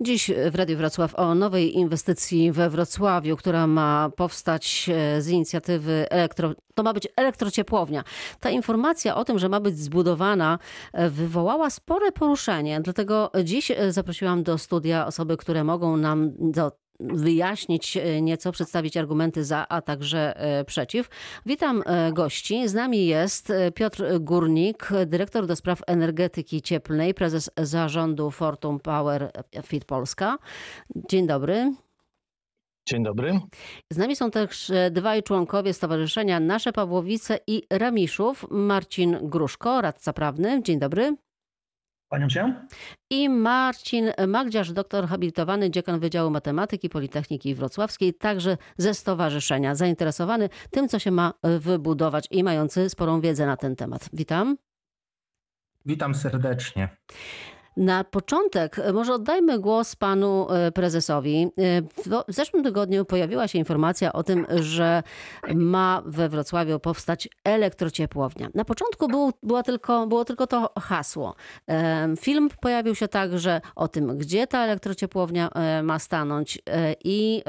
Dziś w Radiu Wrocław o nowej inwestycji we Wrocławiu, która ma powstać e, z inicjatywy elektro... To ma być elektrociepłownia. Ta informacja o tym, że ma być zbudowana, e, wywołała spore poruszenie. Dlatego dziś e, zaprosiłam do studia osoby, które mogą nam do wyjaśnić nieco, przedstawić argumenty za, a także przeciw. Witam gości. Z nami jest Piotr Górnik, dyrektor do spraw energetyki cieplnej, prezes zarządu Fortum Power Fit Polska. Dzień dobry. Dzień dobry. Z nami są też dwaj członkowie Stowarzyszenia Nasze Pawłowice i Ramiszów. Marcin Gruszko, radca prawny. Dzień dobry. Panią cię? I Marcin Magdziarz, doktor habilitowany, dziekan Wydziału Matematyki Politechniki Wrocławskiej, także ze stowarzyszenia, zainteresowany tym, co się ma wybudować i mający sporą wiedzę na ten temat. Witam. Witam serdecznie. Na początek e, może oddajmy głos panu e, prezesowi. E, w zeszłym tygodniu pojawiła się informacja o tym, że ma we Wrocławiu powstać elektrociepłownia. Na początku tylko, było tylko to hasło. Film pojawił się także o tym, gdzie ta elektrociepłownia ma stanąć i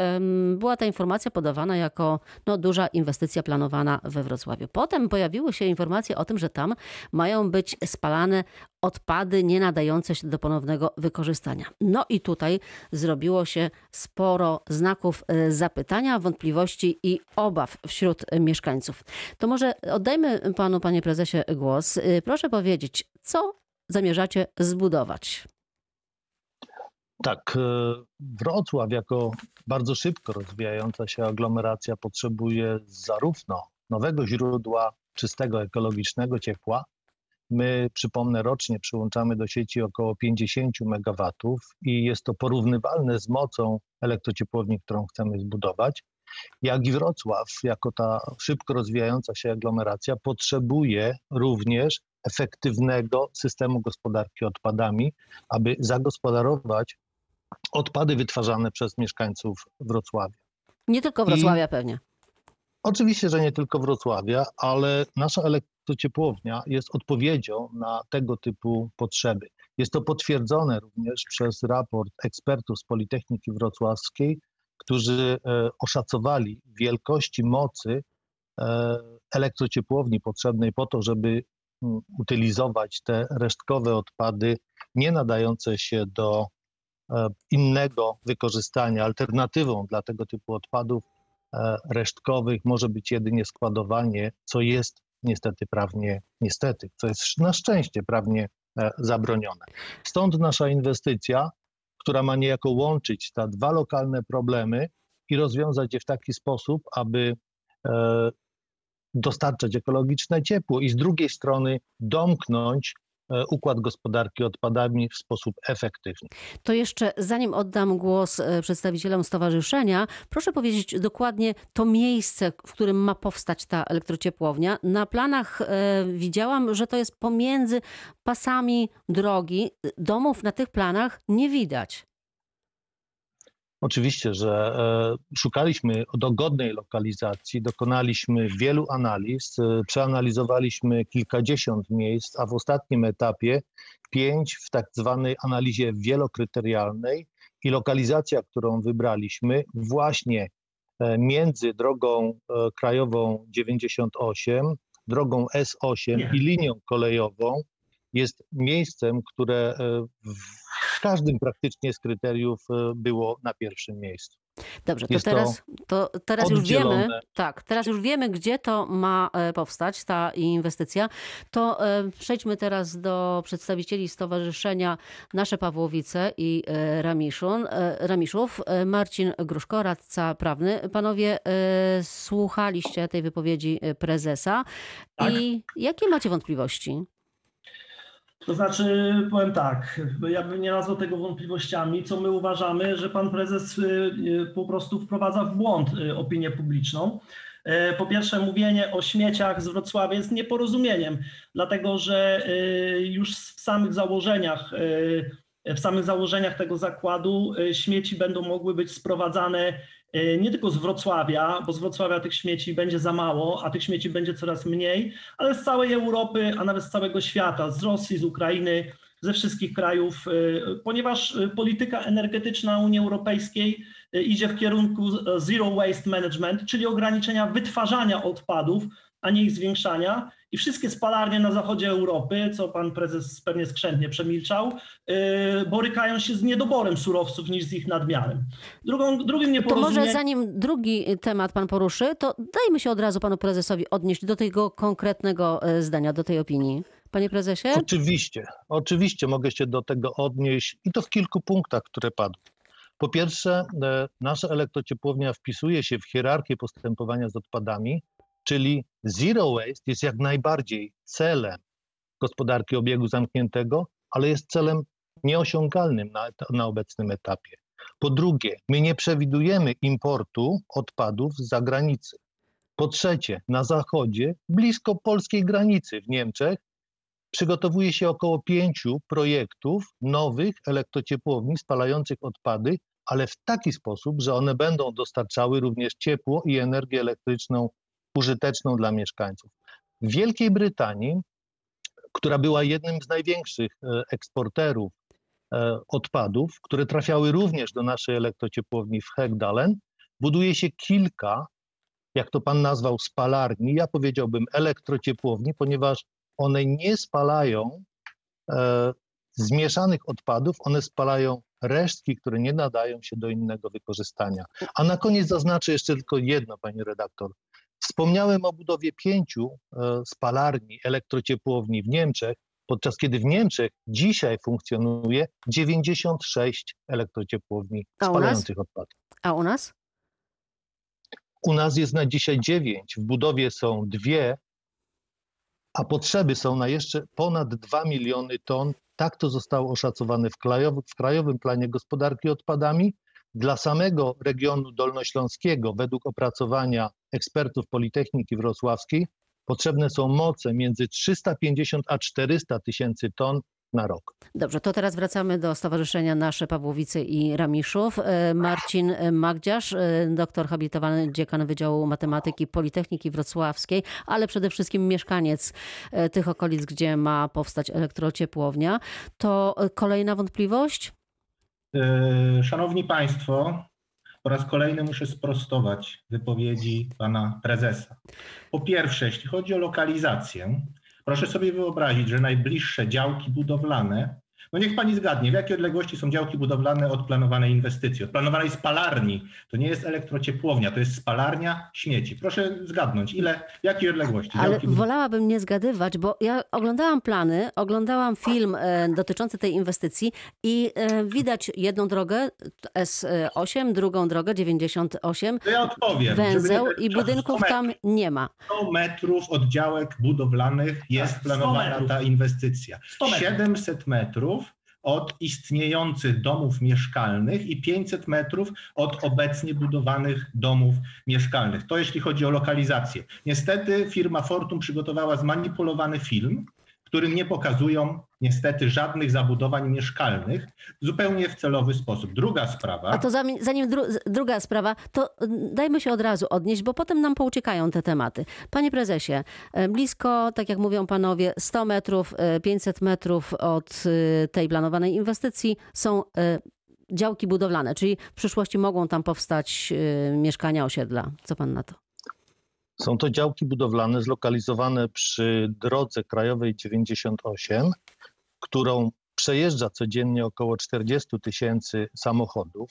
była ta informacja podawana jako no, duża inwestycja planowana we Wrocławiu. Potem pojawiły się informacje o tym, że tam mają być spalane odpady nie nadające się do ponownego wykorzystania. No i tutaj zrobiło się sporo znaków e, zapytania, wątpliwości i obaw wśród mieszkańców. To może oddajmy panu, panie prezesie, głos. E, proszę powiedzieć, co zamierzacie zbudować? Tak, e, Wrocław jako bardzo szybko rozwijająca się aglomeracja potrzebuje zarówno nowego źródła czystego, ekologicznego ciepła, My, przypomnę, rocznie przyłączamy do sieci około 50 MW i jest to porównywalne z mocą elektrociepłowni, którą chcemy zbudować. Jak i Wrocław, jako ta szybko rozwijająca się aglomeracja, potrzebuje również efektywnego systemu gospodarki odpadami, aby zagospodarować odpady wytwarzane przez mieszkańców Wrocławia. Nie tylko Wrocławia I pewnie. Oczywiście, że nie tylko Wrocławia, ale nasza to ciepłownia jest odpowiedzią na tego typu potrzeby. Jest to potwierdzone również przez raport ekspertów z Politechniki Wrocławskiej, którzy e, oszacowali wielkości mocy e, elektrociepłowni potrzebnej po to, żeby utylizować te resztkowe odpady nie nadające się do e, innego wykorzystania. Alternatywą dla tego typu odpadów resztkowych może być jedynie składowanie, co jest niestety prawnie, niestety, co jest na szczęście prawnie e, zabronione. Stąd nasza inwestycja, która ma niejako łączyć te dwa lokalne problemy i rozwiązać je w taki sposób, aby e, dostarczać ekologiczne ciepło i z drugiej strony domknąć układ gospodarki odpadami w sposób efektywny. To jeszcze zanim oddam głos e, przedstawicielom stowarzyszenia, proszę powiedzieć dokładnie to miejsce, w którym ma powstać ta elektrociepłownia. Na planach e, widziałam, że to jest pomiędzy pasami drogi. Domów na tych planach nie widać. Oczywiście, że e, szukaliśmy dogodnej lokalizacji, dokonaliśmy wielu analiz, e, przeanalizowaliśmy kilkadziesiąt miejsc, a w ostatnim etapie pięć w tak zwanej analizie wielokryterialnej i lokalizacja, którą wybraliśmy właśnie e, między drogą krajową 98, drogą S8 i linią kolejową jest miejscem, które w każdym praktycznie z kryteriów e, było na pierwszym miejscu. Dobrze, to teraz, to teraz już wiemy, tak, teraz już wiemy, gdzie to ma e, powstać, ta inwestycja. To e, przejdźmy teraz do przedstawicieli Stowarzyszenia Nasze Pawłowice i Ramiszun, Ramiszów. Marcin Gruszko, radca prawny. Panowie, słuchaliście tej wypowiedzi prezesa tak. i jakie macie wątpliwości? To znaczy, powiem tak, ja bym nie nazwał tego wątpliwościami, co my uważamy, że pan prezes y, y, po prostu wprowadza w błąd y, opinię publiczną. E, po pierwsze, mówienie o śmieciach z Wrocławia jest nieporozumieniem, dlatego że już w samych założeniach, w samych założeniach tego zakładu śmieci będą mogły być sprowadzane E, nie tylko z Wrocławia, bo z Wrocławia tych śmieci będzie za mało, a tych śmieci będzie coraz mniej, ale z całej Europy, a nawet z całego świata, z Rosji, z Ukrainy, ze wszystkich krajów, y, ponieważ y, polityka energetyczna Unii Europejskiej y, idzie w kierunku zero waste management, czyli ograniczenia wytwarzania odpadów, a nie ich zwiększania. I wszystkie spalarnie na zachodzie Europy, co pan prezes pewnie skrzętnie przemilczał, borykają się z niedoborem surowców niż z ich nadmiarem. Drugą, drugim nieporozumieniem... To może zanim drugi temat pan poruszy, to dajmy się od razu panu prezesowi odnieść do tego konkretnego zdania, do tej opinii. Panie prezesie? Oczywiście, oczywiście mogę się do tego odnieść i to w kilku punktach, które padły. Po pierwsze, nasza elektrociepłownia wpisuje się w hierarchię postępowania z odpadami, czyli zero waste jest jak najbardziej celem gospodarki obiegu zamkniętego, ale jest celem nieosiągalnym na, na obecnym etapie. Po drugie, my nie przewidujemy importu odpadów z zagranicy. Po trzecie, na zachodzie, blisko polskiej granicy w Niemczech, przygotowuje się około pięciu projektów nowych elektrociepłowni spalających odpady, ale w taki sposób, że one będą dostarczały również ciepło i energię elektryczną użyteczną dla mieszkańców. W Wielkiej Brytanii, która była jednym z największych e, eksporterów e, odpadów, które trafiały również do naszej elektrociepłowni w Hegdalen, buduje się kilka, jak to pan nazwał, spalarni, ja powiedziałbym elektrociepłowni, ponieważ one nie spalają e, zmieszanych odpadów, one spalają resztki, które nie nadają się do innego wykorzystania. A na koniec zaznaczę jeszcze tylko jedno, pani redaktor. Wspomniałem o budowie pięciu e, spalarni, elektrociepłowni w Niemczech, podczas kiedy w Niemczech dzisiaj funkcjonuje 96 elektrociepłowni spalających odpady. A u nas? U nas jest na dzisiaj dziewięć. W budowie są dwie a potrzeby są na jeszcze ponad 2 miliony ton. Tak to zostało oszacowane w, krajowy, w Krajowym Planie Gospodarki Odpadami. Dla samego regionu dolnośląskiego, według opracowania ekspertów Politechniki Wrocławskiej, potrzebne są moce między 350 a 400 tysięcy ton na rok. Dobrze, to teraz wracamy do Stowarzyszenia Nasze Pawłowice i Ramiszów. E, Marcin Magdziarz, e, doktor habilitowany dziekan Wydziału Matematyki Politechniki Wrocławskiej, ale przede wszystkim mieszkaniec e, tych okolic, gdzie ma powstać elektrociepłownia. To kolejna wątpliwość? Szanowni Państwo, po raz kolejny muszę sprostować wypowiedzi pana prezesa. Po pierwsze, jeśli chodzi o lokalizację, Proszę sobie wyobrazić, że najbliższe działki budowlane no niech pani zgadnie, w jakiej odległości są działki budowlane od planowanej inwestycji, od planowanej spalarni. To nie jest elektrociepłownia, to jest spalarnia śmieci. Proszę zgadnąć, ile, w jakiej odległości? Ale wolałabym nie zgadywać, bo ja oglądałam plany, oglądałam film e, dotyczący tej inwestycji i e, widać jedną drogę S8, drugą drogę 98. To ja odpowiem. Węzeł i budynków tam nie ma. 100 metrów od działek budowlanych jest tak, planowana ta inwestycja. 700 metrów od istniejących domów mieszkalnych i 500 metrów od obecnie budowanych domów mieszkalnych. To jeśli chodzi o lokalizację. Niestety firma Fortum przygotowała zmanipulowany film, którym nie pokazują niestety żadnych zabudowań mieszkalnych zupełnie w celowy sposób. Druga sprawa. A to zanim dru druga sprawa, to dajmy się od razu odnieść, bo potem nam pouciekają te tematy. Panie prezesie, e, blisko, tak jak mówią panowie, 100 metrów, 500 e, metrów od e, tej planowanej inwestycji są działki budowlane, czyli w przyszłości mogą tam powstać mieszkania, osiedla. Co pan na to? Są to działki budowlane zlokalizowane przy drodze krajowej 98, którą przejeżdża codziennie około 40 tysięcy samochodów,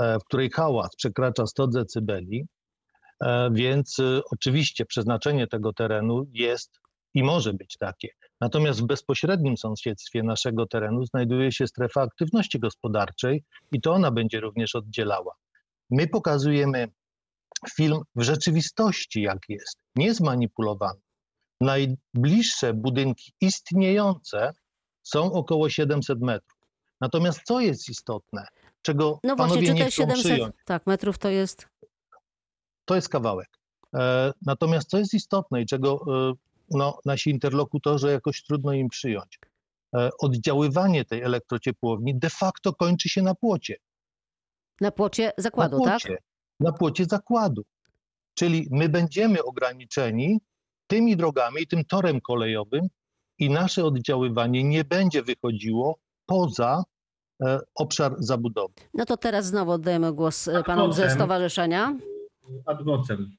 e, w której hałas przekracza 100 decybeli, e, więc e, oczywiście przeznaczenie tego terenu jest i może być takie. Natomiast w bezpośrednim sąsiedztwie naszego terenu znajduje się strefa aktywności gospodarczej i to ona będzie również oddzielała. My pokazujemy film w rzeczywistości, jak jest, nie zmanipulowany. Najbliższe budynki istniejące są około 700 metrów. Natomiast co jest istotne, czego no panowie właśnie, czy nie chcą 700 przyjąć? Tak, metrów to jest... To jest kawałek. E, natomiast co jest istotne i czego e, no, nasi interlokutorzy jakoś trudno im przyjąć, e, oddziaływanie tej elektrociepłowni de facto kończy się na płocie. Na płocie zakładu, na płocie, tak? Na płocie zakładu. Czyli my będziemy ograniczeni tymi drogami, tym torem kolejowym i nasze oddziaływanie nie będzie wychodziło poza e, obszar zabudowy. No to teraz znowu oddajemy głos e, panom ze stowarzyszenia. ad vocem.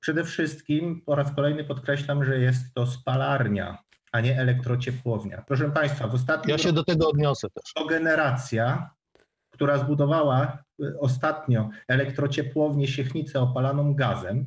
Przede wszystkim po raz kolejny podkreślam, że jest to spalarnia, a nie elektrociepłownia. Proszę Państwa, w ostatnim Ja się do tego odniosę też. kogeneracja, która zbudowała y, ostatnio elektrociepłownię Siechnicę opalaną gazem,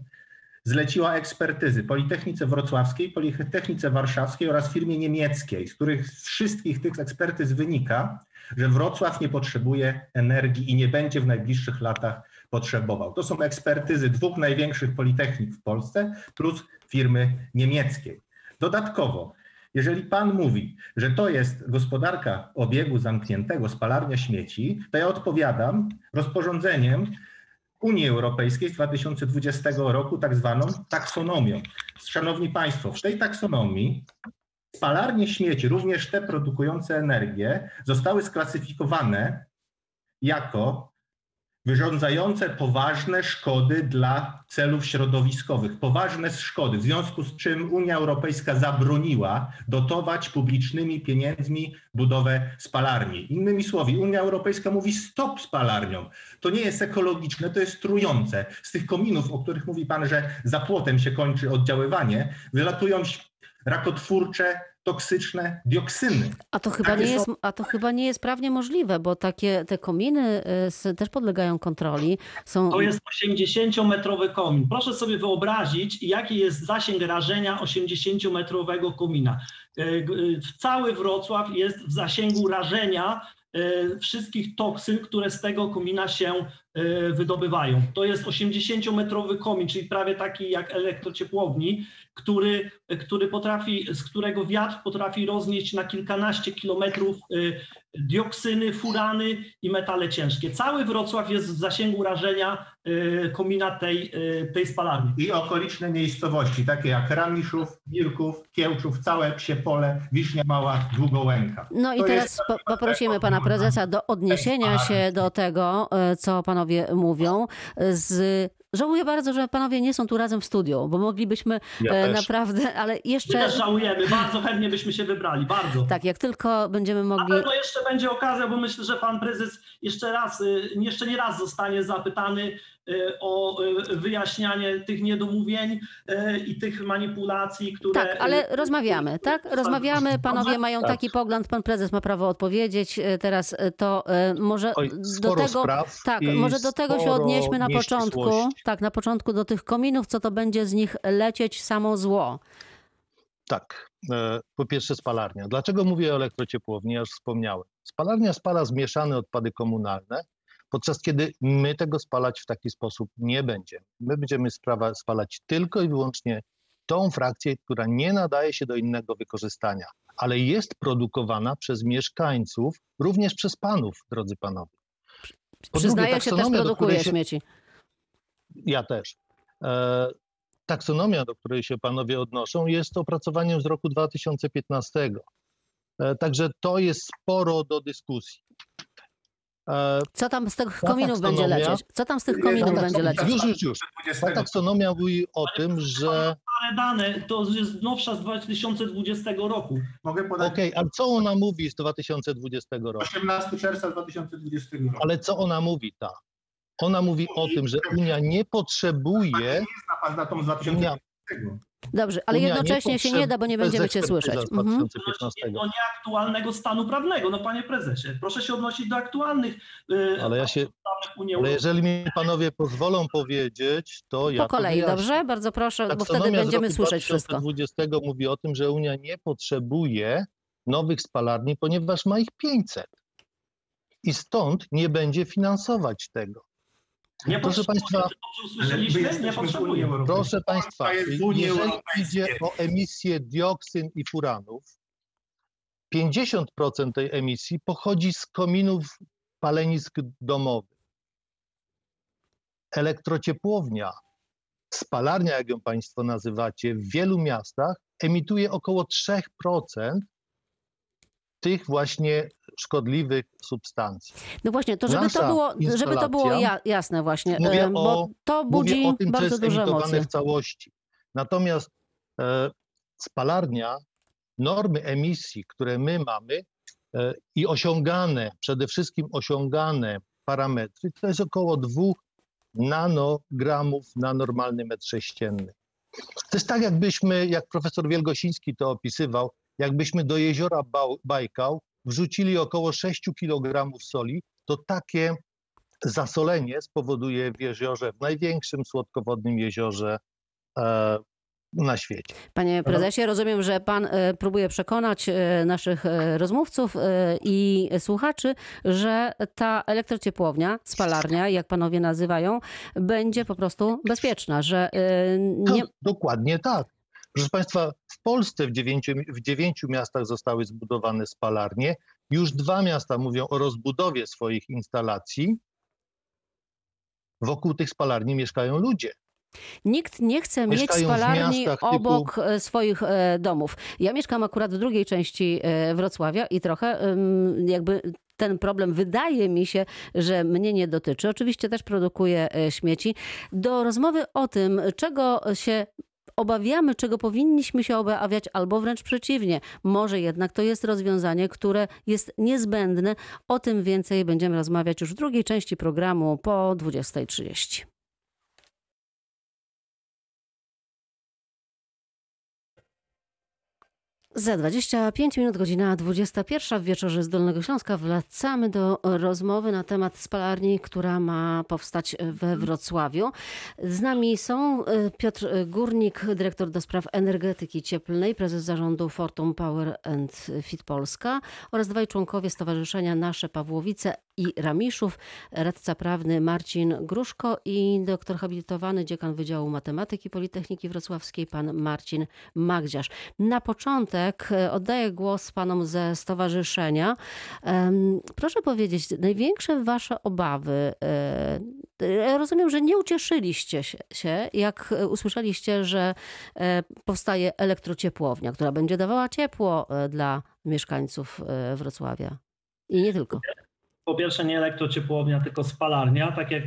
zleciła ekspertyzy Politechnice Wrocławskiej, Politechnice Warszawskiej oraz firmie niemieckiej, z których z wszystkich tych ekspertyz wynika, że Wrocław nie potrzebuje energii i nie będzie w najbliższych latach potrzebował. To są ekspertyzy dwóch największych politechnik w Polsce plus firmy niemieckiej. Dodatkowo, jeżeli pan mówi, że to jest gospodarka obiegu zamkniętego, spalarnia śmieci, to ja odpowiadam rozporządzeniem Unii Europejskiej z 2020 roku, tak zwaną taksonomią. Szanowni Państwo, w tej taksonomii spalarnie śmieci, również te produkujące energię, zostały sklasyfikowane jako wyrządzające poważne szkody dla celów środowiskowych. Poważne szkody, w związku z czym Unia Europejska zabroniła dotować publicznymi pieniędzmi budowę spalarni. Innymi słowy, Unia Europejska mówi stop spalarniom. To nie jest ekologiczne, to jest trujące. Z tych kominów, o których mówi Pan, że za płotem się kończy oddziaływanie, wylatują rakotwórcze, toksyczne dioksyny. A to chyba Takie nie jest, są- a to chyba nie jest prawnie możliwe, bo takie te kominy y, też podlegają kontroli. Są To jest 80-metrowy komin. Proszę sobie wyobrazić, jaki jest zasięg rażenia 80-metrowego komina. G- e, Cały Wrocław jest w zasięgu rażenia wszystkich toksyn, które z tego komina się e, wydobywają. To jest 80-metrowy komin, czyli prawie taki jak elektrociepłowni, który, który potrafi, z którego wiatr potrafi roznieść na kilkanaście kilometrów dioksyny, furany i metale ciężkie. Cały Wrocław jest w zasięgu rażenia e, komina tej, e, tej spalarni. I okoliczne miejscowości, takie jak Ramiszów, Wilków, Kiełczów, całe Psie Pole, Wisznia Mała, Długołęka. No i To teraz jest- po, poprosimy pana prezesa do odniesienia się do tego, e, co panowie mówią. Z... Żałuję bardzo, że panowie nie są tu razem w studiu, bo moglibyśmy Ja e, naprawdę, ale My jeszcze też żałujemy, bardzo chętnie byśmy się wybrali, bardzo. tak, jak tylko będziemy mogli. pewno jeszcze będzie okazja, bo myślę, że pan prezes jeszcze raz, y, jeszcze nie raz zostanie zapytany o y, wyjaśnianie tych niedomówień y, i tych manipulacji, które... Tak, ale y, rozmawiamy, tak? Rozmawiamy, panowie mają Tak. taki pogląd, pan prezes ma prawo odpowiedzieć. Teraz to może Oj, do tego. spraw Tak, może do tego się odnieśmy na początku. Tak, na początku do tych kominów, co to będzie z nich lecieć samo zło. Tak. e, Po pierwsze spalarnia. Dlaczego mówię o elektrociepłowni? Ja już wspomniałem. Spalarnia spala zmieszane odpady komunalne, podczas kiedy my tego spalać w taki sposób nie będziemy. My będziemy sprawa, spalać tylko i wyłącznie tą frakcję, która nie nadaje się do innego wykorzystania, ale jest produkowana przez mieszkańców, również przez panów, drodzy panowie. Po Przyznaję się, też produkuje się- śmieci. Ja też. E, taksonomia, do której się panowie odnoszą, jest opracowaniem z roku 2015. E, także to jest sporo do dyskusji. E, Co tam z tych kominów będzie lecieć? Co tam z tych kominów będzie lecieć? Już, już, już. Ta taksonomia mówi o tym, że Ale dane to jest nowsza z 2020 roku. Mogę podać okej, ale co ona mówi z 2020 roku? 18 czerwca 2020 roku. Ale co ona mówi ta? Ona mówi o tym, że Unia nie potrzebuje, Nie zna pan datą z 2020. Dobrze, ale Unia nie jednocześnie się nie da, bo nie będziemy cię słyszeć. Mhm. 2015. Do nieaktualnego stanu prawnego, no panie prezesie. Proszę się odnosić do aktualnych y, Ale ja się, ale jeżeli mi panowie pozwolą powiedzieć, to ja Po kolei, wyjaśnię. dobrze? Bardzo proszę, bo wtedy będziemy roku słyszeć wszystko. 2020 mówi o tym, że Unia nie potrzebuje nowych spalarni, ponieważ ma ich 500. I stąd nie będzie finansować tego. Nie Proszę państwa-? Nie potrzebuje. Proszę Państwa, jeżeli idzie o emisję dioksyn i furanów, 50% tej emisji pochodzi z kominów palenisk domowych. Elektrociepłownia, spalarnia, jak ją Państwo nazywacie, w wielu miastach emituje około 3% tych właśnie szkodliwych substancji. No właśnie, to żeby to było, żeby to było jasne właśnie, Mówię e, bo o- to Mówię budzi o tym, bardzo jest duże emocje. w całości. Natomiast e, spalarnia normy emisji, które my mamy e, i osiągane, przede wszystkim osiągane parametry, to jest około 2 nanogramów na normalny metr sześcienny. To jest tak, jakbyśmy, jak profesor Wielgosiński to opisywał, jakbyśmy do jeziora Bajkał wrzucili około 6 kg soli, to takie zasolenie spowoduje w jeziorze, w największym słodkowodnym jeziorze e, na świecie. Panie prezesie, rozumiem, że pan e, próbuje przekonać e, naszych rozmówców i słuchaczy, że ta elektrociepłownia, spalarnia, jak panowie nazywają, będzie po prostu bezpieczna, że nie... No, dokładnie tak. Proszę Państwa, w Polsce w dziewięciu, w dziewięciu miastach zostały zbudowane spalarnie. Już dwa miasta mówią o rozbudowie swoich instalacji. Wokół tych spalarni mieszkają ludzie. Nikt nie chce mieć spalarni obok typu... E, swoich e, domów. Ja mieszkam akurat w drugiej części e, Wrocławia i trochę jakby ten problem wydaje mi się, że mnie nie dotyczy. Oczywiście też produkuję śmieci. Do rozmowy o tym, czego się obawiamy, czego powinniśmy się obawiać, albo wręcz przeciwnie. Może jednak to jest rozwiązanie, które jest niezbędne. O tym więcej będziemy rozmawiać już w drugiej części programu po 20.30. Za 25 minut, godzina 21 w wieczorze z Dolnego Śląska wracamy do rozmowy na temat spalarni, która ma powstać we Wrocławiu. Z nami są e, Piotr Górnik, dyrektor do spraw energetyki cieplnej, prezes zarządu Fortum Power and Fit Polska oraz dwaj członkowie Stowarzyszenia Nasze Pawłowice i Ramiszów, radca prawny Marcin Gruszko i doktor habilitowany dziekan Wydziału Matematyki Politechniki Wrocławskiej pan Marcin Magdziarz. Na początek e, oddaję głos panom ze stowarzyszenia. Proszę powiedzieć, największe wasze obawy, e, rozumiem, że nie ucieszyliście się, jak usłyszeliście, że e, powstaje elektrociepłownia, która będzie dawała ciepło dla mieszkańców Wrocławia. I nie tylko po pierwsze nie elektrociepłownia, tylko spalarnia. Tak jak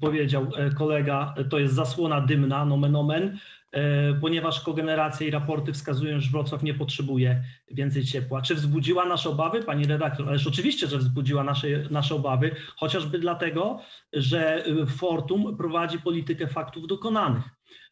powiedział kolega, to jest zasłona dymna, nomen omen, ponieważ kogeneracja i raporty wskazują, że Wrocław nie potrzebuje więcej ciepła. Czy wzbudziła nasze obawy, pani redaktor? Ależ oczywiście, że wzbudziła nasze, nasze obawy, chociażby dlatego, że y, Fortum prowadzi politykę faktów dokonanych.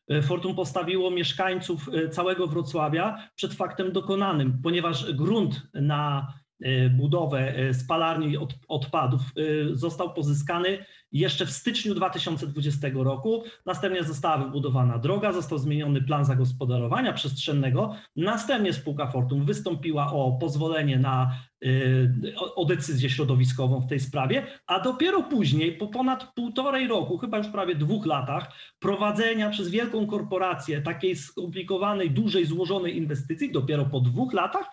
E, Fortum postawiło mieszkańców całego Wrocławia przed faktem dokonanym, ponieważ grunt na E, budowę e, spalarni od, odpadów e, został pozyskany jeszcze w styczniu 2020 roku. Następnie została wybudowana droga, został zmieniony plan zagospodarowania przestrzennego. Następnie spółka Fortum wystąpiła o pozwolenie na o decyzję środowiskową w tej sprawie, a dopiero później, po ponad półtorej roku, chyba już prawie dwóch latach, prowadzenia przez wielką korporację takiej skomplikowanej, dużej, złożonej inwestycji, dopiero po dwóch latach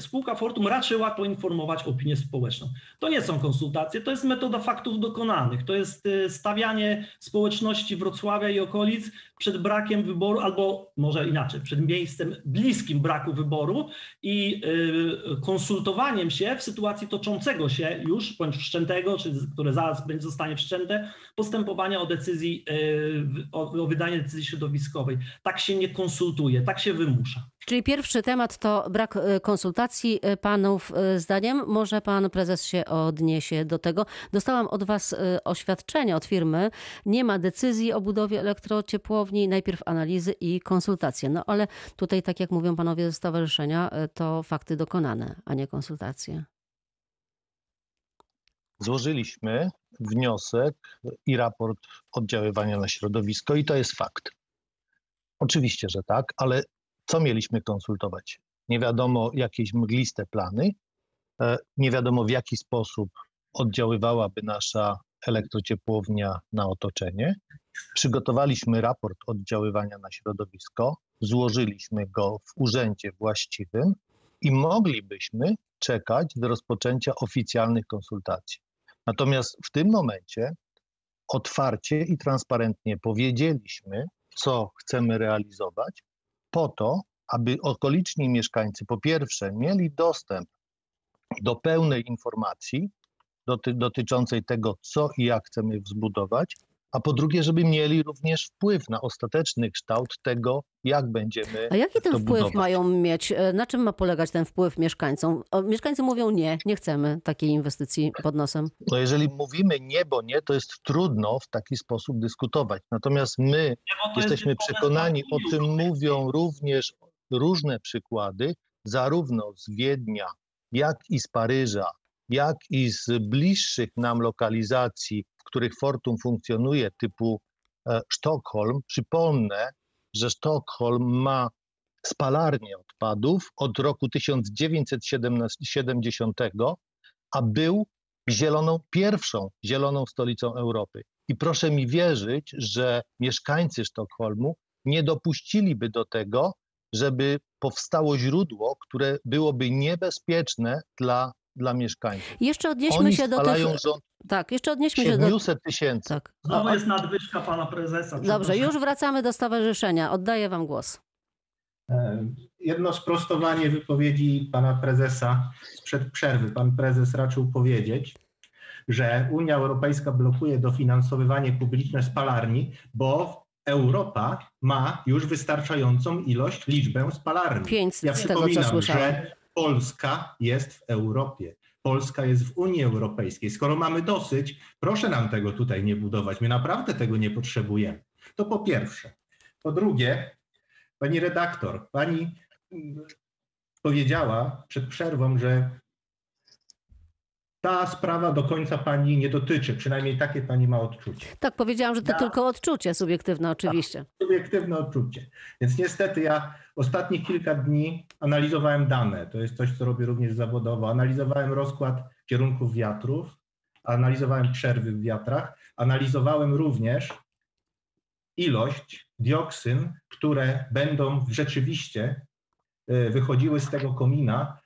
spółka Fortum raczyła poinformować opinię społeczną. To nie są konsultacje, to jest metoda faktów dokonanych, to jest y, stawianie społeczności Wrocławia i okolic przed brakiem wyboru, albo może inaczej, przed miejscem bliskim braku wyboru i y, konsultowaniem się w sytuacji toczącego się już, bądź wszczętego, czy które zaraz będzie zostanie wszczęte, postępowania o decyzji, o, o wydanie decyzji środowiskowej. Tak się nie konsultuje, tak się wymusza. Czyli pierwszy temat to brak e, konsultacji panów zdaniem. Może pan prezes się odniesie do tego. Dostałam od was oświadczenie od firmy. Nie ma decyzji o budowie najpierw analizy i konsultacje. No ale tutaj, tak jak mówią panowie ze stowarzyszenia, to fakty dokonane, a nie konsultacje. Złożyliśmy wniosek i raport oddziaływania na środowisko i to jest fakt. Oczywiście, że tak, ale co mieliśmy konsultować? Nie wiadomo jakieś mgliste plany, e, nie wiadomo w jaki sposób oddziaływałaby nasza elektrociepłownia na otoczenie. Przygotowaliśmy raport oddziaływania na środowisko, złożyliśmy go w urzędzie właściwym i moglibyśmy czekać do rozpoczęcia oficjalnych konsultacji. Natomiast w tym momencie otwarcie i transparentnie powiedzieliśmy, co chcemy realizować, po to, aby okoliczni mieszkańcy po pierwsze mieli dostęp do pełnej informacji doty, dotyczącej tego, co i jak chcemy wzbudować, a po drugie, żeby mieli również wpływ na ostateczny kształt tego, jak będziemy. A jaki ten to wpływ budować. mają mieć? E, Na czym ma polegać ten wpływ mieszkańcom? Mieszkańcy mówią nie, nie chcemy takiej inwestycji pod nosem. No jeżeli mówimy nie, bo nie, to jest trudno w taki sposób dyskutować. Natomiast my jest jesteśmy pomysł przekonani, o tym mówią również różne przykłady, zarówno z Wiednia, jak i z Paryża, jak i z bliższych nam lokalizacji, w których Fortum funkcjonuje, typu e, Sztokholm. Przypomnę, że Sztokholm ma spalarnię odpadów od roku 1970, a był zieloną, pierwszą zieloną stolicą Europy. I proszę mi wierzyć, że mieszkańcy Sztokholmu nie dopuściliby do tego, żeby powstało źródło, które byłoby niebezpieczne dla, dla mieszkańców. Jeszcze odnieśmy Oni się do tych... spalają rząd Tak, jeszcze odnieśmy się do... 700 tysięcy. Tak. Znowu jest nadwyżka pana prezesa. dobrze, już wracamy do stowarzyszenia. Oddaję wam głos. E, Jedno sprostowanie wypowiedzi pana prezesa sprzed przerwy. Pan prezes raczył powiedzieć, że Unia Europejska blokuje dofinansowywanie publiczne spalarni, bo Europa ma już wystarczającą ilość, liczbę spalarni. Pięć Ja z tego, co przypominam, słyszałam. że Polska jest w Europie. Polska jest w Unii Europejskiej. Skoro mamy dosyć, proszę nam tego tutaj nie budować. My naprawdę tego nie potrzebujemy. To po pierwsze. Po drugie, pani redaktor, pani powiedziała przed przerwą, że ta sprawa do końca pani nie dotyczy, przynajmniej takie pani ma odczucie. Tak, powiedziałam, że to Ja- tylko odczucie subiektywne oczywiście. subiektywne odczucie. Więc niestety ja ostatnie kilka dni analizowałem dane. To jest coś, co robię również zawodowo. Analizowałem rozkład kierunków wiatrów, analizowałem przerwy w wiatrach, analizowałem również ilość dioksyn, które będą rzeczywiście e, wychodziły z tego komina,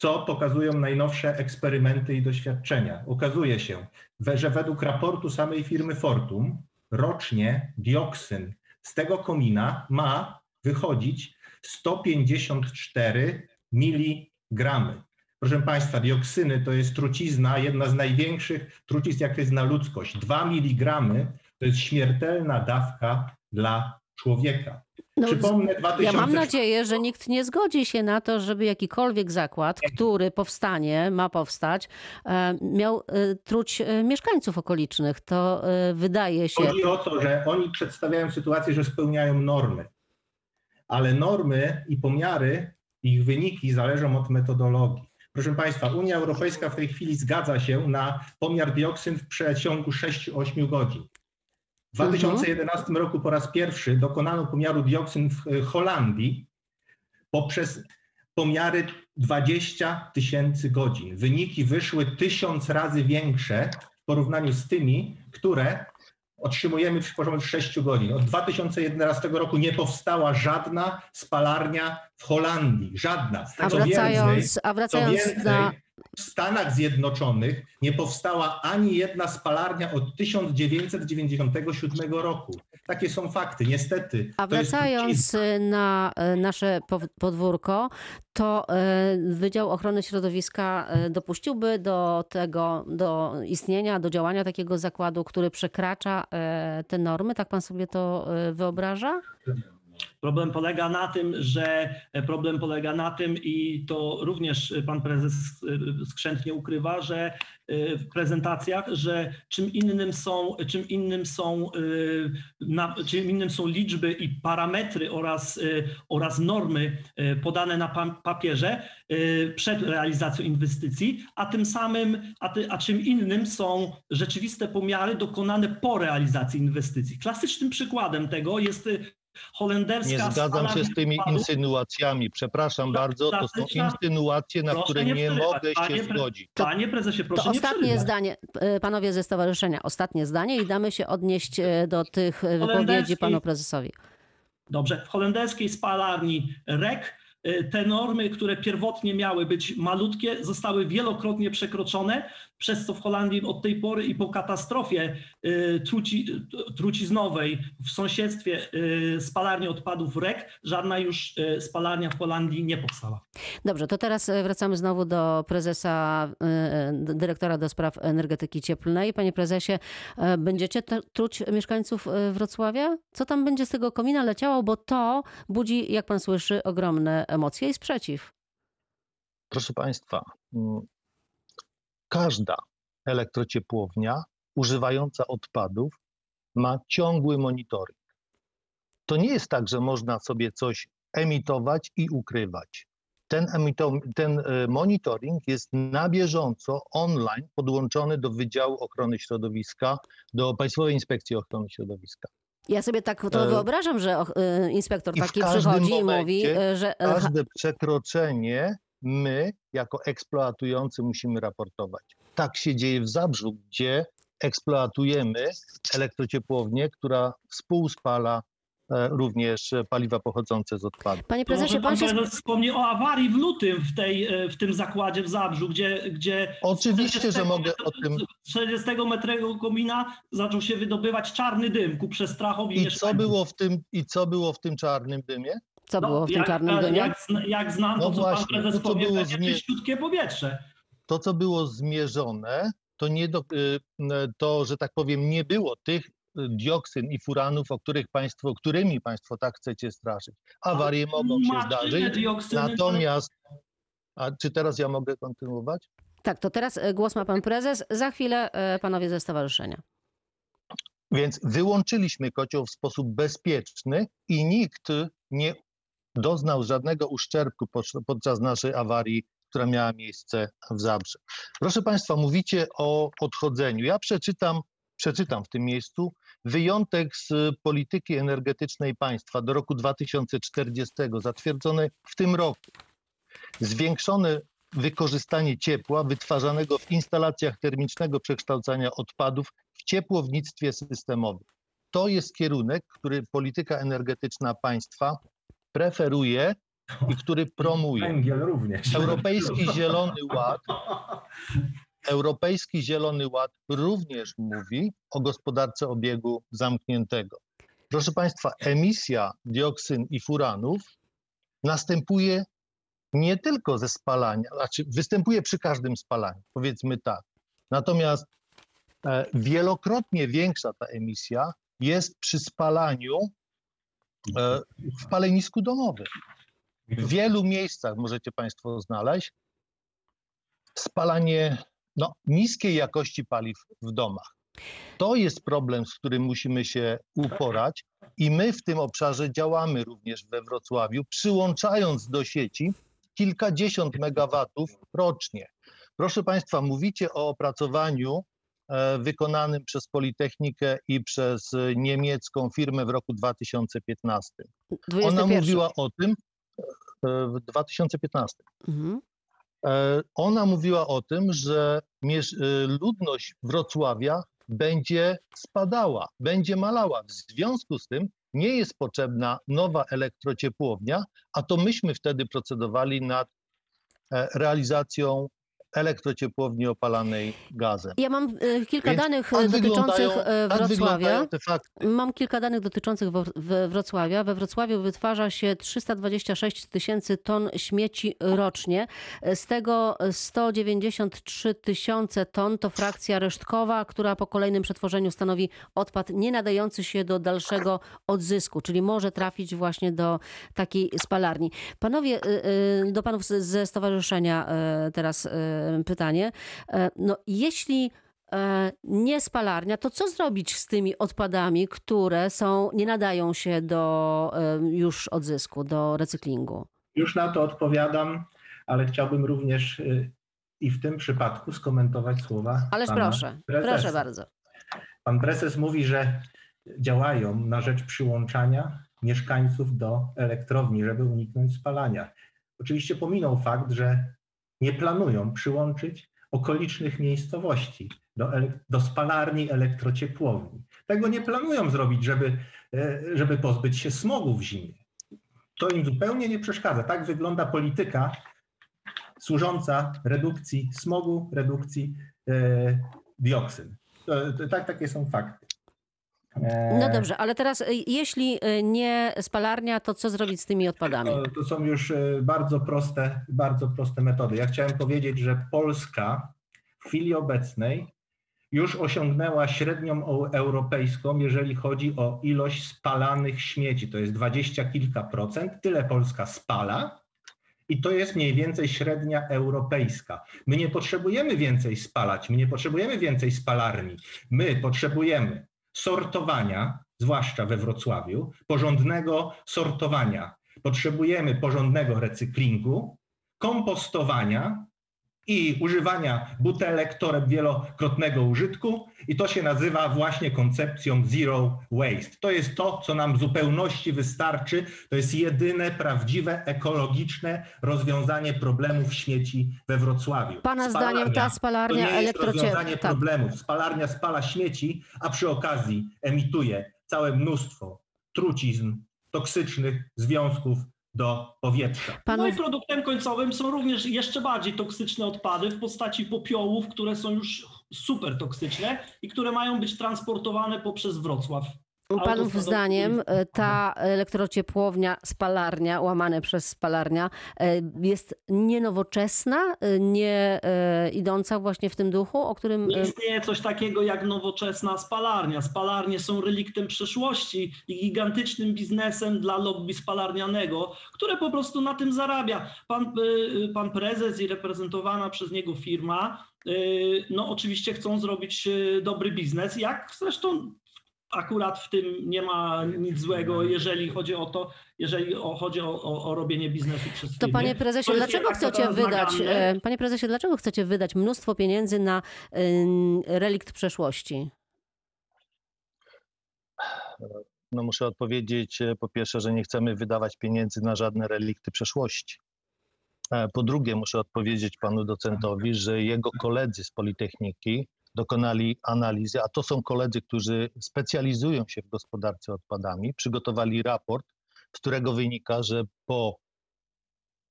co pokazują najnowsze eksperymenty i doświadczenia. Okazuje się, że według raportu samej firmy Fortum rocznie dioksyn z tego komina ma wychodzić 154 miligramy. Proszę Państwa, dioksyny to jest trucizna, jedna z największych trucizn, jakie zna ludzkość. 2 miligramy to jest śmiertelna dawka dla człowieka. No, Przypomnę 2000... Ja mam nadzieję, że nikt nie zgodzi się na to, żeby jakikolwiek zakład, który powstanie, ma powstać, e, miał e, truć e, mieszkańców okolicznych. To wydaje się. Chodzi o to, że oni przedstawiają sytuację, że spełniają normy, ale normy i pomiary, ich wyniki zależą od metodologii. Proszę Państwa, Unia Europejska w tej chwili zgadza się na pomiar dioksyn w przeciągu 6-8 godzin. W 2011 roku po raz pierwszy dokonano pomiaru dioksyn w e, Holandii poprzez pomiary 20 tysięcy godzin. Wyniki wyszły tysiąc razy większe w porównaniu z tymi, które otrzymujemy w poziomie 6 godzin. Od 2011 roku nie powstała żadna spalarnia w Holandii. Żadna. A wracając, więcej, a wracając więcej, na. W Stanach Zjednoczonych nie powstała ani jedna spalarnia od 1997 roku. Takie są fakty, niestety. A wracając e, na e, nasze podwórko, to e, Wydział Ochrony Środowiska dopuściłby do tego, do istnienia, do działania takiego zakładu, który przekracza te normy. Tak pan sobie to wyobraża? Problem polega na tym, że problem polega na tym i to również pan prezes y, skrzętnie ukrywa, że w prezentacjach, że czym innym są, czym innym są, na, czym innym są liczby i parametry oraz, oraz normy podane na pa- papierze przed realizacją inwestycji, a tym samym, a, ty, a czym innym są rzeczywiste pomiary dokonane po realizacji inwestycji. Klasycznym przykładem tego jest holenderska Nie zgadzam się z tymi odpadów. insynuacjami. Przepraszam Dla- bardzo, to są klasyczna- insynuacje, na Proszę które nie nie mogę Panie się zgodzić. Panie prezesie, proszę To nie ostatnie przerywać. zdanie, e, panowie ze stowarzyszenia, ostatnie zdanie i damy się odnieść e, do tych e, wypowiedzi panu prezesowi. Dobrze, w holenderskiej spalarni REK y, te normy, które pierwotnie miały być malutkie, zostały wielokrotnie przekroczone, przez co w Holandii od tej pory i po katastrofie y, truci, truciznowej w sąsiedztwie spalarni odpadów REK, żadna już spalarnia w Holandii nie powstała. Dobrze, to teraz wracamy znowu do prezesa, dyrektora do spraw energetyki cieplnej. Panie prezesie, będziecie truć mieszkańców Wrocławia? Co tam będzie z tego komina leciało? Bo to budzi, jak pan słyszy, ogromne emocje i sprzeciw. Proszę Państwa, mm, każda elektrociepłownia używająca odpadów ma ciągły monitoring. To nie jest tak, że można sobie coś emitować i ukrywać. Ten, ten e, monitoring jest na bieżąco online podłączony do Wydziału Ochrony Środowiska, do Państwowej Inspekcji Ochrony Środowiska. Ja sobie tak to e, wyobrażam, że e, inspektor taki przychodzi i mówi, e, że. Każde przekroczenie my, jako eksploatujący, musimy raportować. Tak się dzieje w Zabrzu, gdzie eksploatujemy elektrociepłownię, która współspala E, również paliwa pochodzące z odpadów. Panie prezesie, pan, się... wspomni o awarii w lutym w, tej, e, w tym zakładzie w Zabrzu, gdzie... gdzie Oczywiście, że mogę o tym... 40 metrowego komina zaczął się wydobywać czarny dym ku przestrachowi I co było w tym I co było w tym czarnym dymie? Co no, było w tym czarnym dymie? Jak, jak znam, no to co właśnie, pan prezes to, powie, było zmie... powietrze. To, co było zmierzone, to, nie do, y, to, że tak powiem, nie było tych dioksyn i furanów, o których państwo, którymi państwo tak chcecie straszyć. Awarie mogą się zdarzyć, natomiast... A czy teraz ja mogę kontynuować? Tak, to teraz e, głos ma pan prezes, za chwilę panowie ze stowarzyszenia. Więc wyłączyliśmy kocioł w sposób bezpieczny i nikt nie doznał żadnego uszczerbku podczas naszej awarii, która miała miejsce w Zabrze. Proszę Państwa, mówicie o odchodzeniu. Ja przeczytam przeczytam w tym miejscu, wyjątek z polityki energetycznej państwa do roku 2040 zatwierdzony w tym roku. Zwiększone wykorzystanie ciepła wytwarzanego w instalacjach termicznego przekształcania odpadów w ciepłownictwie systemowym. To jest kierunek, który polityka energetyczna państwa preferuje i który promuje. Węgiel również. Europejski Zielony Ład Europejski Zielony Ład również mówi o gospodarce obiegu zamkniętego. Proszę Państwa, emisja dioksyn i furanów następuje nie tylko ze spalania, znaczy występuje przy każdym spalaniu, powiedzmy tak. Natomiast e, wielokrotnie większa ta emisja jest przy spalaniu w palenisku domowym. W wielu miejscach możecie Państwo znaleźć spalanie no, niskiej jakości paliw w domach. To jest problem, z którym musimy się uporać i my w tym obszarze działamy również we Wrocławiu, przyłączając do sieci kilkadziesiąt megawatów rocznie. Proszę Państwa, mówicie o opracowaniu e, wykonanym przez Politechnikę i przez niemiecką firmę w roku 2015. 21. Ona mówiła o tym e, w 2015. Mhm. E, ona mówiła o tym, że e, ludność Wrocławia będzie spadała, będzie malała. W związku z tym nie jest potrzebna nowa elektrociepłownia, a to myśmy wtedy procedowali nad e, realizacją elektrociepłowni opalanej gazem. Ja mam e, kilka Więc danych tak dotyczących e, tak Wrocławia. Mam kilka danych dotyczących Wrocławia. We Wrocławiu wytwarza się 326 tysięcy ton śmieci rocznie. Z tego 193 tysiące ton to frakcja resztkowa, która po kolejnym przetworzeniu stanowi odpad nie nadający się do dalszego odzysku, czyli może trafić właśnie do takiej spalarni. Panowie, e, do panów ze stowarzyszenia teraz pytanie. E, no, jeśli e, nie spalarnia, to co zrobić z tymi odpadami, które są, nie nadają się do e, już odzysku, do recyklingu? Już na to odpowiadam, ale chciałbym również i w tym przypadku skomentować słowa. Ależ proszę, prezesa. proszę bardzo. Pan prezes mówi, że działają na rzecz przyłączania mieszkańców do elektrowni, żeby uniknąć spalania. Oczywiście pominął fakt, że nie planują przyłączyć okolicznych miejscowości do, do spalarni elektrociepłowni. Tego nie planują zrobić, żeby, e, żeby pozbyć się smogu w zimie. To im zupełnie nie przeszkadza. Tak wygląda polityka służąca redukcji smogu, redukcji e, dioksyn. Tak, takie są fakty. E, No dobrze, ale teraz y, jeśli y, nie spalarnia, to co zrobić z tymi odpadami? To, to są już e, bardzo proste, bardzo proste metody. Ja chciałem powiedzieć, że Polska w chwili obecnej już osiągnęła średnią europejską, jeżeli chodzi o ilość spalanych śmieci. To jest dwadzieścia kilka procent. Tyle Polska spala. I to jest mniej więcej średnia europejska. My nie potrzebujemy więcej spalać, my nie potrzebujemy więcej spalarni. My potrzebujemy sortowania, zwłaszcza we Wrocławiu, porządnego sortowania. Potrzebujemy porządnego recyklingu, kompostowania i używania butelek toreb wielokrotnego użytku i to się nazywa właśnie koncepcją zero waste. To jest to, co nam w zupełności wystarczy. To jest jedyne prawdziwe ekologiczne rozwiązanie problemów śmieci we Wrocławiu. Pana Spalarnia zdaniem ta to spalarnia nie jest rozwiązanie Tak. problemów. Spalarnia spala śmieci, a przy okazji emituje całe mnóstwo trucizn, toksycznych związków do powietrza. No i produktem końcowym są również jeszcze bardziej toksyczne odpady w postaci popiołów, które są już super toksyczne i które mają być transportowane poprzez Wrocław. Panów zdaniem e, ta elektrociepłownia, spalarnia, łamane przez spalarnia, e, jest nienowoczesna, e, nie idąca właśnie w tym duchu, o którym... Nie istnieje coś takiego jak nowoczesna spalarnia. Spalarnie są reliktem przeszłości i gigantycznym biznesem dla lobby spalarnianego, które po prostu na tym zarabia. Pan, pan prezes i reprezentowana przez niego firma, no oczywiście chcą zrobić dobry biznes, jak zresztą akurat w tym nie ma nic złego, jeżeli chodzi o to, jeżeli o, chodzi o, o, o robienie biznesu przez To firmy. panie prezesie, To dlaczego chcecie wydać, naganne. e, panie prezesie, dlaczego chcecie wydać mnóstwo pieniędzy na ym, relikt przeszłości? No muszę odpowiedzieć e, po pierwsze, że nie chcemy wydawać pieniędzy na żadne relikty przeszłości. E, Po drugie, muszę odpowiedzieć panu docentowi, że jego koledzy z Politechniki dokonali analizy, a to są koledzy, którzy specjalizują się w gospodarce odpadami, przygotowali raport, z którego wynika, że po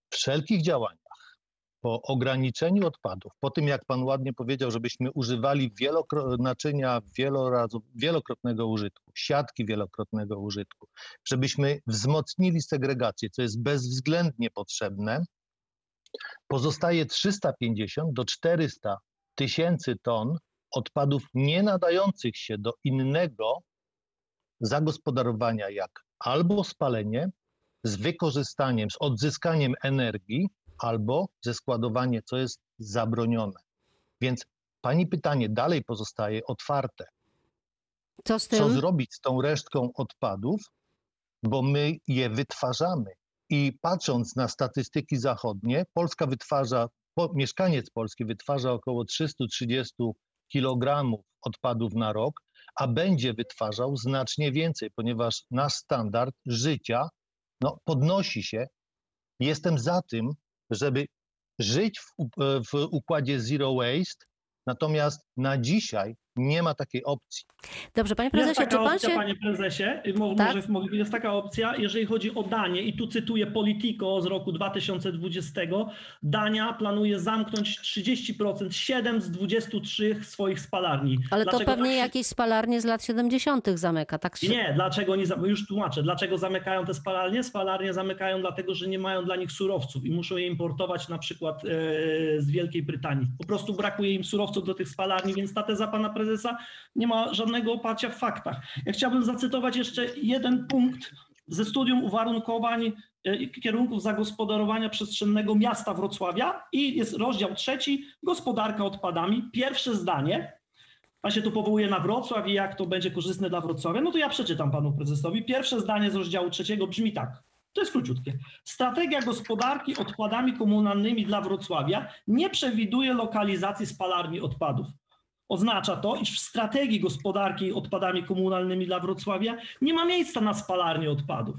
wszelkich działaniach, po ograniczeniu odpadów, po tym jak pan ładnie powiedział, żebyśmy używali wielokro- naczynia wielorazu, wielokrotnego użytku, siatki wielokrotnego użytku, żebyśmy wzmocnili segregację, co jest bezwzględnie potrzebne, pozostaje 350 do 400 tysięcy ton odpadów nie nadających się do innego zagospodarowania jak albo spalenie z wykorzystaniem, z odzyskaniem energii, albo ze składowanie, co jest zabronione. Więc pani pytanie dalej pozostaje otwarte. Co z Co tym? zrobić z tą resztką odpadów, bo my je wytwarzamy. I patrząc na statystyki zachodnie, Polska wytwarza, mieszkaniec Polski wytwarza około 330 kg odpadów na rok, a będzie wytwarzał znacznie więcej, ponieważ nasz standard życia no, podnosi się. Jestem za tym, żeby żyć w, w układzie zero waste, natomiast na dzisiaj nie ma takiej opcji. Dobrze, panie Jest prezesie, taka czy pan opcja, się... panie prezesie, mo- Tak? może, może jest taka opcja, jeżeli chodzi o Danię i tu cytuję Politico z roku 2020, Dania planuje zamknąć 30%, 7 z 23 swoich spalarni. Ale to Dlaczego pewnie tak jakieś spalarnie z lat 70. zamyka, tak? się- Nie, dlaczego nie, już tłumaczę, dlaczego zamykają te spalarnie? Spalarnie zamykają dlatego, że nie mają dla nich surowców i muszą je importować na przykład e, z Wielkiej Brytanii. Po prostu brakuje im surowców do tych spalarni, więc ta teza pana prezesa nie ma żadnego oparcia w faktach. Ja chciałbym zacytować jeszcze jeden punkt ze studium uwarunkowań e, kierunków zagospodarowania przestrzennego miasta Wrocławia i jest rozdział trzeci, gospodarka odpadami. Pierwsze zdanie, Pan się tu powołuje na Wrocław i jak to będzie korzystne dla Wrocławia, no to ja przeczytam panu prezesowi. Pierwsze zdanie z rozdziału trzeciego brzmi tak. To jest króciutkie. Strategia gospodarki odpadami komunalnymi dla Wrocławia nie przewiduje lokalizacji spalarni odpadów. Oznacza to, iż w strategii gospodarki odpadami komunalnymi dla Wrocławia nie ma miejsca na spalarnię odpadów.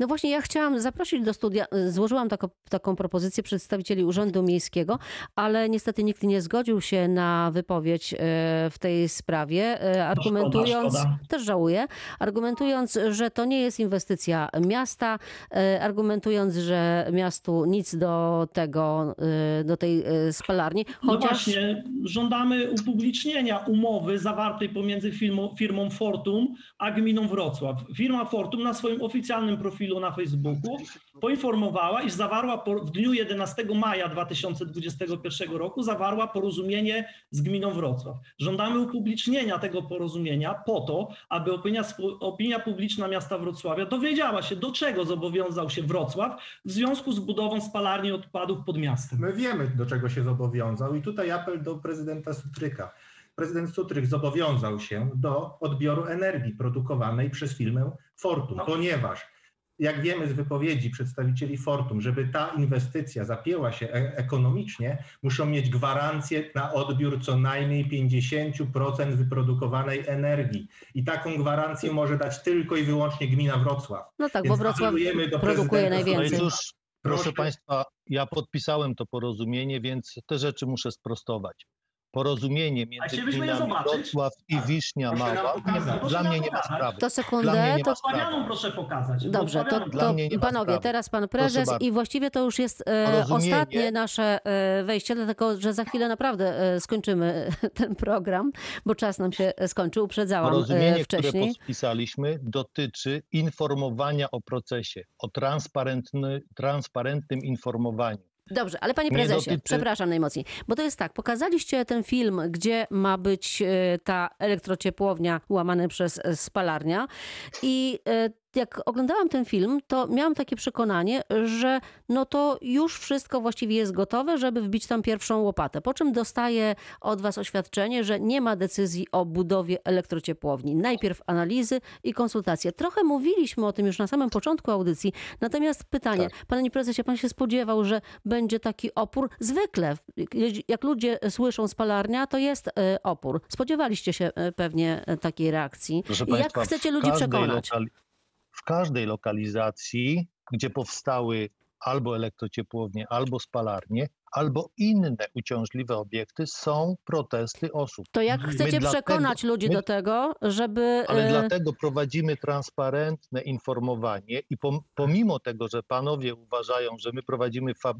No właśnie, ja chciałam zaprosić do studia, złożyłam taką, taką propozycję przedstawicieli Urzędu Miejskiego, ale niestety nikt nie zgodził się na wypowiedź e, w tej sprawie, e, argumentując, szkoda, szkoda. też żałuję, argumentując, że to nie jest inwestycja miasta, argumentując, że miastu nic do tego, do tej spalarni, No chociaż... właśnie, żądamy upublicznienia umowy zawartej pomiędzy firmą, firmą Fortum a gminą Wrocław. Firma Fortum na swoim oficjalnym profilu na Facebooku poinformowała, iż zawarła po, w dniu 11 maja 2021 roku zawarła porozumienie z gminą Wrocław. Żądamy upublicznienia tego porozumienia po to, aby opinia, opinia publiczna miasta Wrocławia dowiedziała się, do czego zobowiązał się Wrocław w związku z budową spalarni odpadów pod miastem. My wiemy, do czego się zobowiązał i tutaj apel do prezydenta Sutryka. Prezydent Sutryk zobowiązał się do odbioru energii produkowanej przez firmę Fortum, No. ponieważ jak wiemy z wypowiedzi przedstawicieli Fortum, żeby ta inwestycja zapięła się e- ekonomicznie, muszą mieć gwarancję na odbiór co najmniej 50% wyprodukowanej energii. I taką gwarancję może dać tylko i wyłącznie gmina Wrocław. No tak, Więc bo Wrocław apelujemy do produkuje No najwięcej. cóż, proszę Proszę. Państwa, ja podpisałem to porozumienie, więc te rzeczy muszę sprostować. Porozumienie między gminami. Wrocław i Wiśnia Proszę nam Mała nie, dla mnie nie ma sprawy. To Dla mnie sekundę, to proszę pokazać. Dobrze, to, to panowie, teraz pan prezes i właściwie to już jest e, Porozumienie. ostatnie nasze e, wejście, dlatego że za chwilę naprawdę e, skończymy ten program, bo czas nam się skończył, uprzedzałam Porozumienie, e, które wcześniej. podpisaliśmy, dotyczy informowania o procesie, o transparentny, transparentnym informowaniu. Dobrze, ale panie Nie prezesie, dotyczy- przepraszam najmocniej, bo to jest tak, pokazaliście ten film, gdzie ma być e, ta elektrociepłownia łamana przez e, spalarnia i e, jak oglądałam ten film, to miałam takie przekonanie, że no to już wszystko właściwie jest gotowe, żeby wbić tam pierwszą łopatę. Po czym dostaję od was oświadczenie, że nie ma decyzji o budowie elektrociepłowni. Najpierw analizy i konsultacje. Trochę mówiliśmy o tym już na samym początku audycji, natomiast pytanie, panie prezesie, pan się spodziewał, że będzie taki opór? Zwykle, jak ludzie słyszą spalarnia, to jest e, opór. Spodziewaliście się e, pewnie e, takiej reakcji. Proszę I jak Państwa, chcecie ludzi przekonać? lokali- w każdej lokalizacji, gdzie powstały albo elektrociepłownie, albo spalarnie, albo inne uciążliwe obiekty, są protesty osób. To jak My chcecie dlatego- przekonać ludzi my- do tego, żeby... Ale e, dlatego prowadzimy transparentne informowanie i pom- pomimo tego, że panowie uważają, że my prowadzimy fa- e,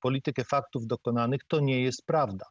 politykę faktów dokonanych, to nie jest prawda.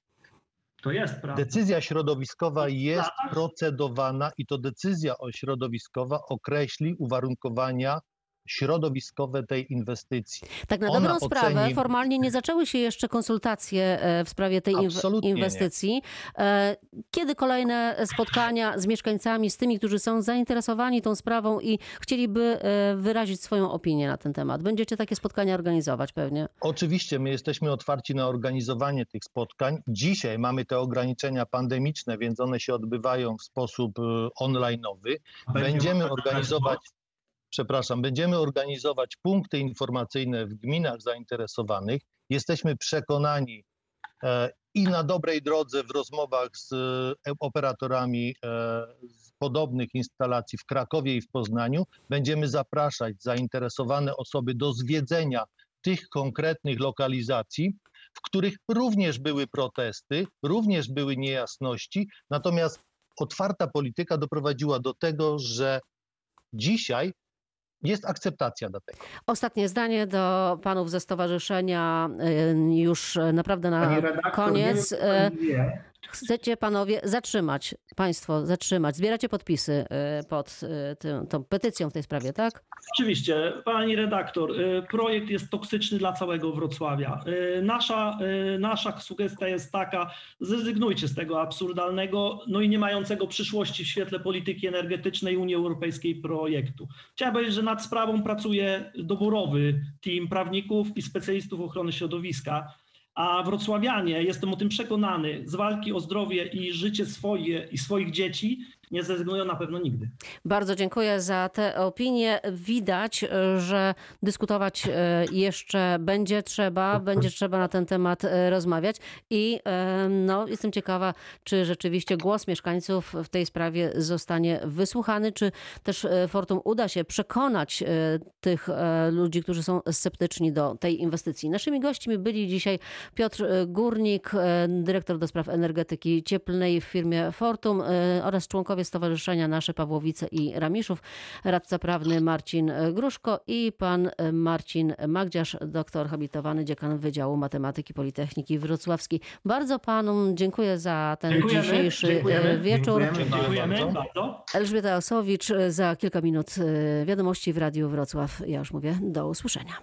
To jest prawda. Decyzja środowiskowa jest procedowana i to decyzja środowiskowa określi uwarunkowania środowiskowe tej inwestycji. Tak na Ona dobrą sprawę, oceni- formalnie nie zaczęły się jeszcze konsultacje e, w sprawie tej Absolutnie nie. inwestycji. E, Kiedy kolejne spotkania z mieszkańcami, z tymi, którzy są zainteresowani tą sprawą i chcieliby e, wyrazić swoją opinię na ten temat? Będziecie takie spotkania organizować pewnie. Oczywiście my jesteśmy otwarci na organizowanie tych spotkań. Dzisiaj mamy te ograniczenia pandemiczne, więc one się odbywają w sposób e, onlineowy. Będziemy organizować, przepraszam, będziemy organizować punkty informacyjne w gminach zainteresowanych. Jesteśmy przekonani e, i na dobrej drodze w rozmowach z e, operatorami e, z podobnych instalacji w Krakowie i w Poznaniu. Będziemy zapraszać zainteresowane osoby do zwiedzenia tych konkretnych lokalizacji, w których również były protesty, również były niejasności, natomiast otwarta polityka doprowadziła do tego, że dzisiaj jest akceptacja dla tego. Ostatnie zdanie do panów ze stowarzyszenia, e, już e, naprawdę na redaktor, koniec. nie wiem, Chcecie panowie zatrzymać, państwo zatrzymać, zbieracie podpisy e, pod e, tym, tą petycją w tej sprawie, tak? Oczywiście, pani redaktor, y, projekt jest toksyczny dla całego Wrocławia. Y, Nasza, y, nasza sugestia jest taka, zrezygnujcie z tego absurdalnego, no i nie mającego przyszłości w świetle polityki energetycznej Unii Europejskiej projektu. Chciałem powiedzieć, że nad sprawą pracuje doborowy team prawników i specjalistów ochrony środowiska, a wrocławianie, jestem o tym przekonany, z walki o zdrowie i życie swoje i swoich dzieci nie zrezygnują na pewno nigdy. Bardzo dziękuję za te opinie. Widać, że dyskutować e, jeszcze będzie trzeba, będzie trzeba na ten temat e, rozmawiać i e, no, jestem ciekawa, czy rzeczywiście głos mieszkańców w tej sprawie zostanie wysłuchany, czy też e, Fortum uda się przekonać e, tych e, ludzi, którzy są sceptyczni do tej inwestycji. Naszymi gośćmi byli dzisiaj Piotr e, Górnik, e, dyrektor do spraw energetyki cieplnej w firmie Fortum e, oraz członkowie Stowarzyszenia Nasze Pawłowice i Ramiszów, radca prawny Marcin Gruszko i pan Marcin Magdziarz, doktor habilitowany, dziekan Wydziału Matematyki Politechniki Wrocławskiej. Bardzo panom dziękuję za ten Dziękujemy, dzisiejszy dziękujemy. e, wieczór. Dziękujemy. Dziękujemy bardzo. Elżbieta Osowicz, za kilka minut e, wiadomości w Radiu Wrocław. Ja już mówię, do usłyszenia.